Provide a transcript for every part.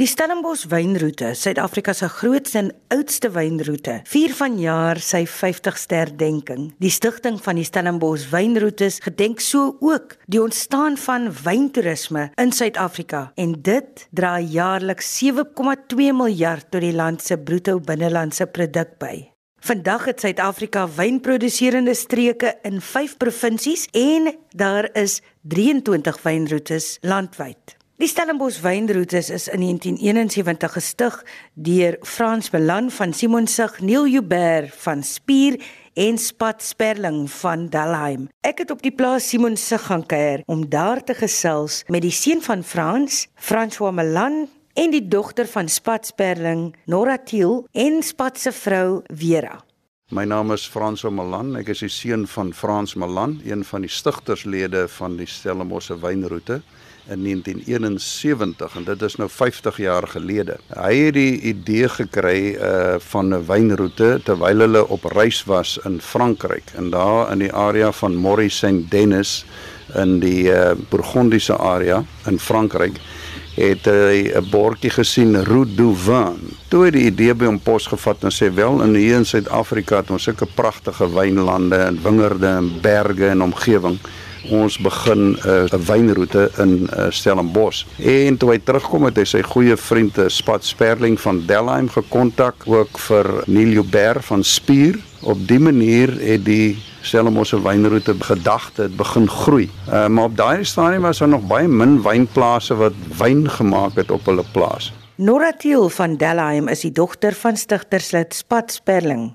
Die Stellenbosch wynroete, Suid-Afrika se grootste en oudste wynroete, vier vanjaar sy 50ste herdenking. Die stigting van die Stellenbosch wynroetes gedenk so ook die ontstaan van wyntoerisme in Suid-Afrika en dit dra jaarliks 7,2 miljard tot die land se bruto binnelandse produk by. Vandag het Suid-Afrika wynproduserende streke in 5 provinsies en daar is 23 wynroetes landwyd. Die Stellenbosch wynroetes is in 1971 gestig deur Frans Belan van Simonsig, Neil Joubert van Spier en Spat Sperling van Dalheim. Ek het op die plaas Simonsig gaan kuier om daar te gesels met die seun van Frans, François Melan en die dogter van Spat Sperling, Nora Thiel en Spat se vrou Vera. My naam is Frans Melan. Ek is die seun van Frans Melan, een van die stigterslede van die Stellenbosch wynroete in 1971 en dit is nou 50 jaar gelede. Hy het die idee gekry uh van 'n wynroete terwyl hulle op reis was in Frankryk en daar in die area van Maurice Saint-Denis in die uh Bourgondiese area in Frankryk het hy 'n bordjie gesien Route du Vin. Toe het die idee by hom pos gevat en sê wel in hier in Suid-Afrika het ons sulke pragtige wynlande en wingerde en berge en omgewing ons begin eh, 'n uh, wynroete in uh, Stellenbosch. En toe hy terugkom het hy sy goeie vriend eh, Spat Sperling van Delheim gekontak ook vir Neil Joubert van Spier. Op die manier het die Stellenbosch wynroete gedagte het begin groei. Uh, maar op daai stadium was daar nog baie min wynplase wat wyn gemaak het op hulle plaas. Nora Thiel van Delheim is die dogter van stigterslid Spat Sperling.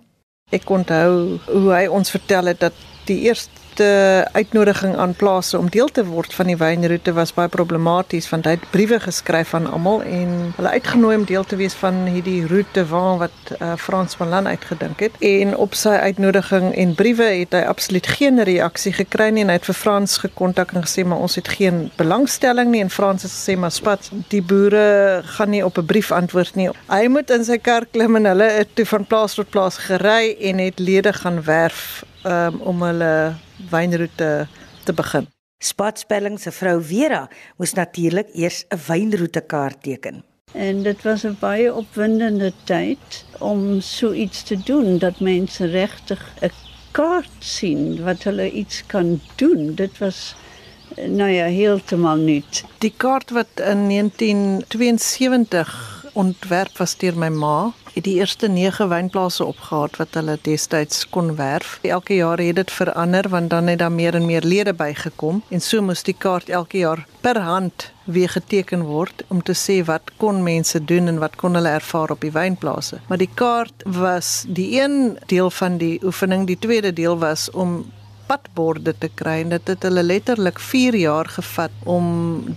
Ek onthou hoe hy ons vertel het dat die eerste eerste uitnodiging aan plase om deel te word van die wynroete was baie problematies want hy het briewe geskryf aan almal en hulle uitgenooi om deel te wees van hierdie roete waar wat uh, Frans van Lan uitgedink het. En op sy uitnodiging en briewe het hy absoluut geen reaksie gekry nie en hy het vir Frans gekontak en gesê maar ons het geen belangstelling nie. En Frans het gesê maar spat die boere gaan nie op 'n brief antwoord nie. Hy moet in sy kar klim en hulle het toe van plaas tot plaas gery en het lede gaan werf um, om hulle wynroete te begin. Spatspelling se vrou Vera moes natuurlik eers 'n wynroete kaart teken. En dit was 'n baie opwindende tyd om so iets te doen dat mense regtig 'n kaart sien wat hulle iets kan doen. Dit was nou ja, heeltemal nuut. Die kaart wat in 1972 ontwerp was deur my ma die eerste 9 wynplase opgehaat wat hulle destyds kon werf. Elke jaar het dit verander want dan het daar meer en meer lede bygekom en so moes die kaart elke jaar per hand weer geteken word om te sê wat kon mense doen en wat kon hulle ervaar op die wynplase. Maar die kaart was die een deel van die oefening, die tweede deel was om padborde te kry en dit het hulle letterlik 4 jaar gevat om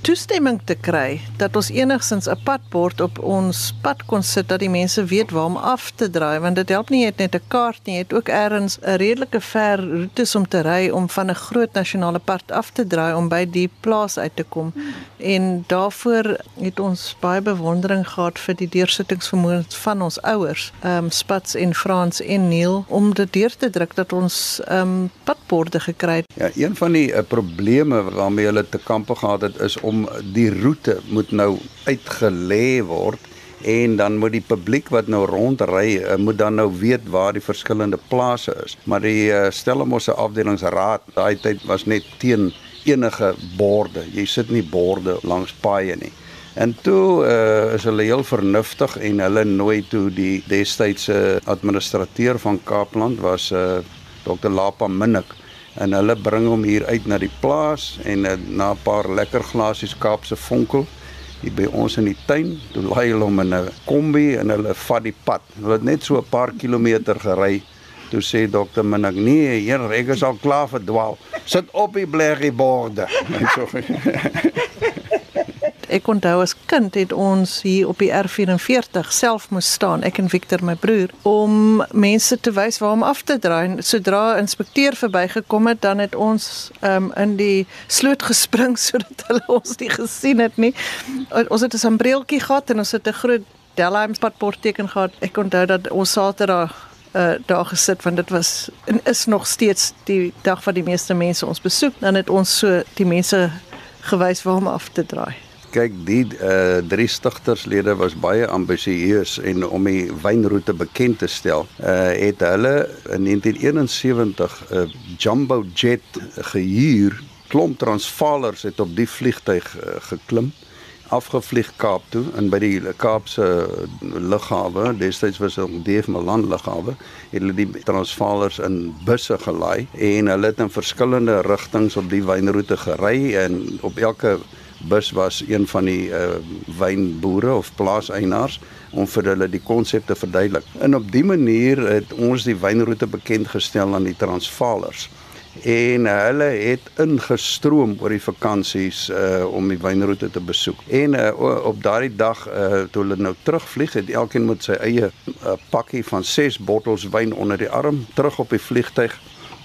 toestemming te kry dat ons enigstens 'n padbord op ons pad kon sit dat die mense weet waar om af te draai want dit help nie net net 'n kaart nie jy het ook ergens 'n redelike ver roetes om te ry om van 'n groot nasionale pad af te draai om by die plaas uit te kom. En daarvoor het ons baie bewondering gehad vir die deursittingsvermoë van ons ouers ehm um, Spats en Frans en Neil om dit deur te druk dat ons ehm um, padbord orde gekry. Ja, een van die uh, probleme waarmee hulle te kampe gehad het is om die roete moet nou uitgelê word en dan moet die publiek wat nou rondry uh, moet dan nou weet waar die verskillende plase is. Maar die uh, Stellenbosse afdelingsraad daai tyd was net teen enige borde. Jy sit nie borde langs paaie nie. En toe uh, is hulle heel vernuftig en hulle nooi toe die destydse administrateur van Kaapland was uh, Dr. Lapa Minnik en hulle bring hom hier uit na die plaas en uh, na 'n paar lekker glasies Kaapse vonkel hier by ons in die tuin. Toe laai hulle hom in 'n kombi en hulle vat die pad. Hulle het net so 'n paar kilometer gery. Toe sê dokter Minnak: "Nee, hier ek is al klaar verdwaal. Sit op die blerrie borde." En so Ek onthou as kind het ons hier op die R44 self moes staan, ek en Victor my broer, om mense te wys waar om af te draai. Sodra 'n inspekteur verbygekom het, dan het ons um, in die sloot gespring sodat hulle ons nie gesien het nie. Ons het 'n sambreeltjie gehad en ons het 'n groot Delheim padbord teken gehad. Ek onthou dat ons Saterdag uh, daar gesit want dit was en is nog steeds die dag wat die meeste mense ons besoek dan het ons so die mense gewys waar om af te draai Kyk, die uh drie stigterslede was baie ambisieus en om die wynroete bekend te stel, uh het hulle in 1971 'n uh, jumbo jet gehuur. Klomp Transvaalers het op die vliegtyg uh, geklim afgevlieg Kaap toe en by die Kaapse lughawe, destyds was dit DF Milan lughawe, het hulle die Transvaalers in busse gelaai en hulle het in verskillende rigtings op die wynroete gery en op elke bus was een van die uh, wynboere of plaaseienaars om vir hulle die konsep te verduidelik. En op dië manier het ons die wynroete bekend gestel aan die Transvaalers en hulle het ingestroom oor die vakansies uh om die wynroete te besoek. En uh, op daardie dag uh toe hulle nou terugvlieg het elkeen met sy eie uh, pakkie van 6 bottels wyn onder die arm terug op die vliegtyg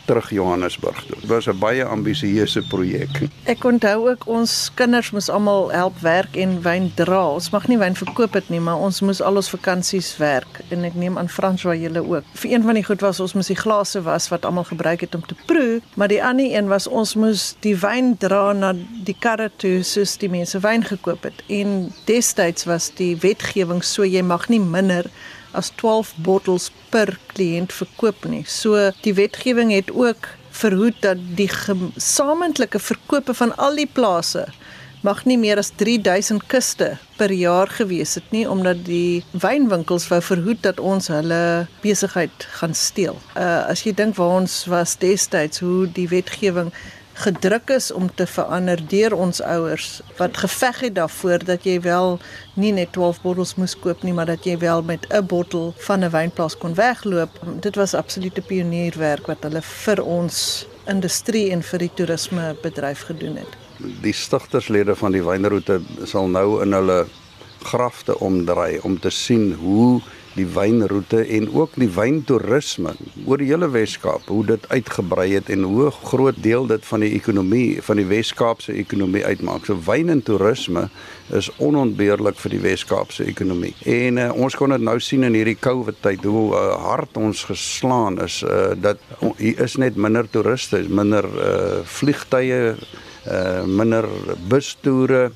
terug Johannesburg toe. Dit was 'n baie ambisieuse projek. Ek onthou ook ons kinders moes almal help werk en wyn dra. Ons mag nie wyn verkoop het nie, maar ons moes al ons vakansies werk en ek neem aan Franswa julle ook. Vir een van die goed was ons moes die glase was wat almal gebruik het om te proe, maar die ander een was ons moes die wyn dra na die karre toe soos die mense wyn gekoop het. En destyds was die wetgewing so jy mag nie minder as 12 bottels per kliënt verkoop nie. So die wetgewing het ook verhoed dat die gesamentlike verkope van al die plase mag nie meer as 3000 kiste per jaar gewees het nie omdat die wynwinkels wou verhoed dat ons hulle besigheid gaan steel. Uh as jy dink waar ons was destyds hoe die wetgewing gedruk is om te verander deur ons ouers wat geveg het daarvoor dat jy wel nie net 12 bottels moes koop nie maar dat jy wel met 'n bottel van 'n wynplaas kon wegloop. Dit was absolute pionierwerk wat hulle vir ons industrie en vir die toerisme bedryf gedoen het. Die stigterslede van die wynroete sal nou in hulle grafte omdraai om te sien hoe die wynroete en ook die wyntoerisme oor die hele Wes-Kaap, hoe dit uitgebrei het en hoe groot deel dit van die ekonomie van die Wes-Kaapse ekonomie uitmaak. So wyn en toerisme is onontbeerlik vir die Wes-Kaapse ekonomie. En uh, ons kon dit nou sien in hierdie COVID tyd hoe uh, hard ons geslaan is uh, dat hier is net minder toeriste, minder uh, vliegtye, uh, minder bustoere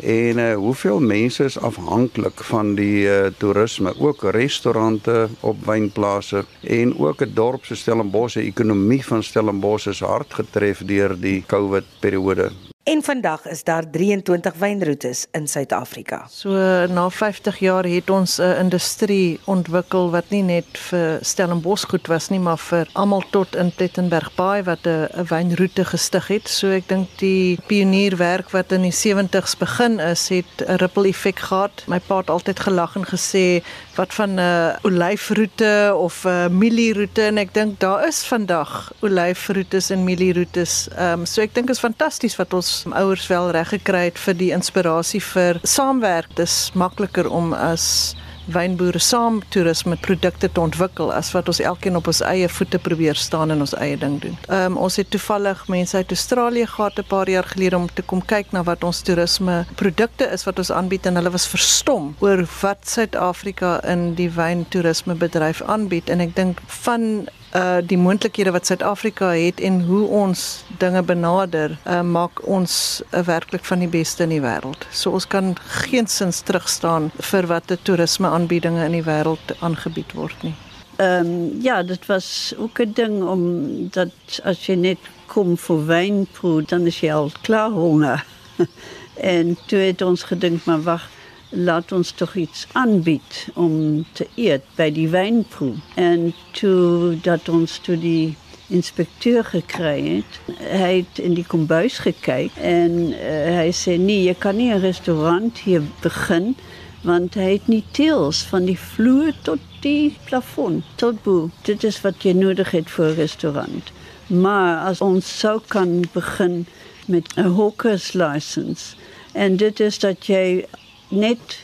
En uh, hoeveel mense is afhanklik van die uh, toerisme, ook restaurante op wynplase en ook 'n dorp so Stellenbosch, die ekonomie van Stellenbosch is hard getref deur die COVID periode. En vandag is daar 23 wynroetes in Suid-Afrika. So na 50 jaar het ons 'n industrie ontwikkel wat nie net vir Stellenbosch goed was nie, maar vir almal tot in Plettenberg Bay wat 'n wynroete gestig het. So ek dink die pionierwerk wat in die 70's begin is, het 'n ripple effek gehad. My pa het altyd gelag en gesê wat van 'n uh, olyfroete of 'n uh, mielieroete en ek dink daar is vandag olyfroetes en mielieroetes. Ehm um, so ek dink is fantasties wat ons ouers wel reg gekry het vir die inspirasie vir saamwerk. Dis makliker om as wynboere saam toerisme produkte te ontwikkel as wat ons elkeen op ons eie voete probeer staan en ons eie ding doen. Ehm um, ons het toevallig mense uit Australië gehad 'n paar jaar gelede om te kom kyk na wat ons toerisme produkte is wat ons aanbied en hulle was verstom oor wat Suid-Afrika in die wyntoerisme bedryf aanbied en ek dink van uh die moontlikhede wat Suid-Afrika het en hoe ons dinge benader, uh maak ons 'n uh, werklik van die beste in die wêreld. So ons kan geensins terugstaan vir wat die toerisme aanbiedinge in die wêreld aangebied word nie. Um, ja, dit was ook 'n ding om dat as jy net kom vir wynproe, dan is jy al klaar honger. en toe het ons gedink maar wag laat ons toch iets aanbied om te eet bij die wijnproef. En toen dat ons toen die inspecteur gekregen hij heeft in die kombuis gekeken en hij zei nee, je kan niet een restaurant hier beginnen, want hij heeft niet teels van die vloer tot die plafond, tot boe. Dit is wat je nodig hebt voor een restaurant. Maar als ons zo kan beginnen met een hawkerslicense en dit is dat jij net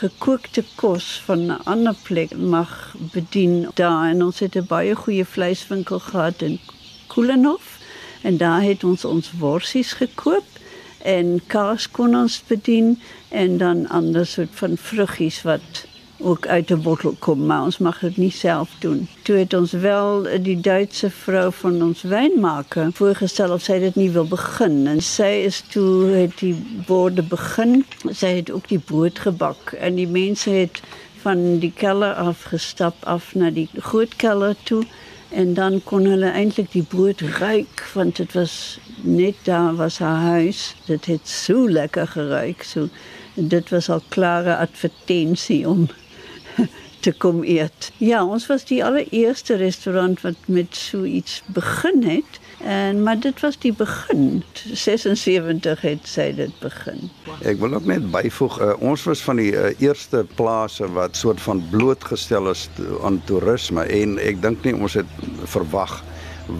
gekookte kos van 'n ander plek mag bedien daar. En ons het 'n baie goeie vleiswinkel gehad in Koelenhof. En daar het ons ons worsies gekoop en kaas kon ons bedien en dan ander soort van vruggies wat ook uit 'n bottel kom, maar ons mag dit nie self doen. Toe het ons wel die Duitse vrou van ons wynmaker voorgestel of sy dit nie wil begin en sy is toe het die borde begin. Sy het ook die brood gebak en die mense het van die keller afgestap af na die groot keller toe en dan kon hulle eintlik die brood ruik want dit was net daar was haar huis. Dit het so lekker geruik. So dit was al klare advertensie om te kom eet. Ja, ons was die allereerste restaurant wat met so iets begin het. En maar dit was die begin. 76 het sy dit begin. Ek wil ook net byvoeg, uh, ons was van die uh, eerste plase wat soort van blootgestel is to, aan toerisme en ek dink nie ons het verwag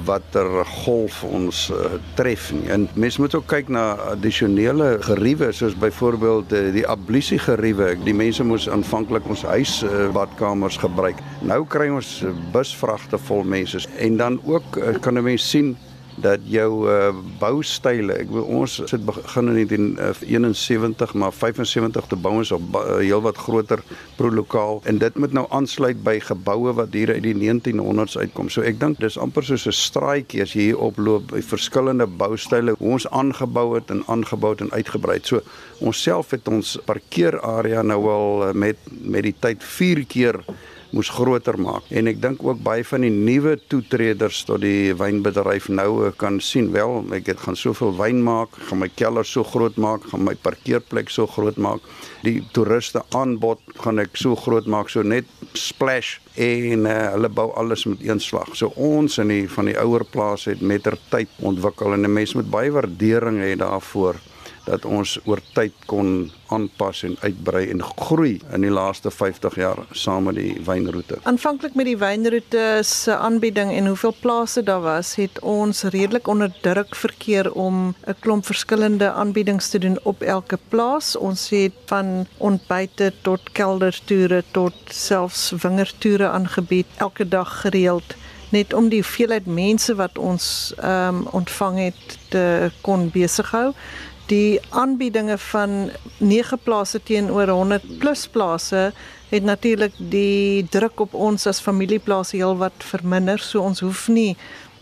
watter golf ons uh, tref nie. En mens moet ook kyk na addisionele geriewe soos byvoorbeeld uh, die ablusie geriewe. Die mense moes aanvanklik ons huis uh, badkamers gebruik. Nou kry ons busvragte vol mense en dan ook uh, kan 'n mens sien dat jou uh, boustyle, ek wil ons het begin in 1971 maar 75 te bou is op uh, heelwat groter prolokaal en dit moet nou aansluit by geboue wat hier uit die 1900s uitkom. So ek dink dis amper soos 'n straatjie as jy hier oploop by verskillende boustyle hoe ons aangebou het en aangebou en uitgebrei. So ons self het ons parkeerarea nou al met met die tyd 4 keer moes groter maak. En ek dink ook baie van die nuwe toetreders tot die wynbedryf nou eh, kan sien wel, ek het gaan soveel wyn maak, gaan my kelder so groot maak, gaan my parkeerplek so groot maak. Die toeriste aanbod gaan ek so groot maak, so net splash en uh, hulle bou alles met een slag. So ons in die van die ouer plase het mettertyd ontwikkel en 'n mens moet baie waardering hê daarvoor dat ons oor tyd kon aanpas en uitbrei en groei in die laaste 50 jaar saam met die wynroete. Aanvanklik met die wynroete se aanbieding en hoeveel plase daar was, het ons redelik onder druk verkeer om 'n klomp verskillende aanbiedings te doen op elke plaas. Ons het van ontbyte tot keldertoere tot selfs wingertoere aangebied elke dag gereeld net om die hoeveelheid mense wat ons ehm um, ontvang het te kon besig hou die aanbiedinge van 9 plase teenoor 100 plus plase het natuurlik die druk op ons as familieplase heelwat verminder. So ons hoef nie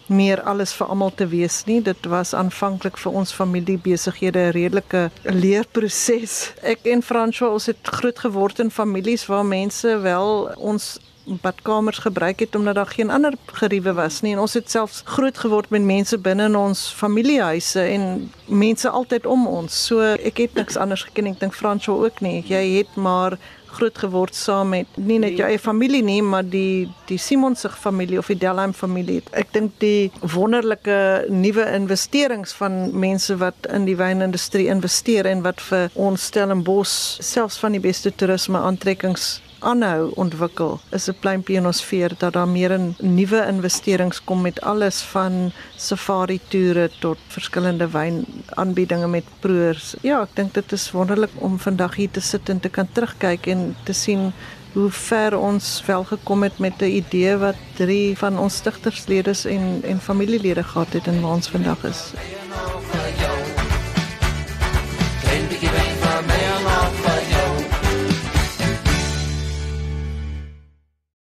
meer alles vir almal te wees nie. Dit was aanvanklik vir ons familiebesighede 'n redelike leerproses ek en François ons het groot geword in families waar mense wel ons badkamers gebruik het omdat daar geen ander geriewe was nie en ons het selfs groot geword met mense binne in ons familiehuise en mense altyd om ons. So ek het niks anders geken ek dink Fransjo ook nie. Jy het maar groot geword saam met nie net jou eie familie nie, maar die die Simonsig familie of die Delheim familie. Ek dink die wonderlike nuwe investerings van mense wat in die wynindustrie investeer en wat vir ons Stellenbosch selfs van die beste toerisme aantrekkings aanhou ontwikkel is 'n pleintjie in ons veer dat daar meer in nuwe investerings kom met alles van safari toere tot verskillende wyn aanbiedinge met proors. Ja, ek dink dit is wonderlik om vandag hier te sit en te kan terugkyk en te sien hoe ver ons wel gekom het met 'n idee wat drie van ons stigterslede en en familielede gehad het en waar ons vandag is.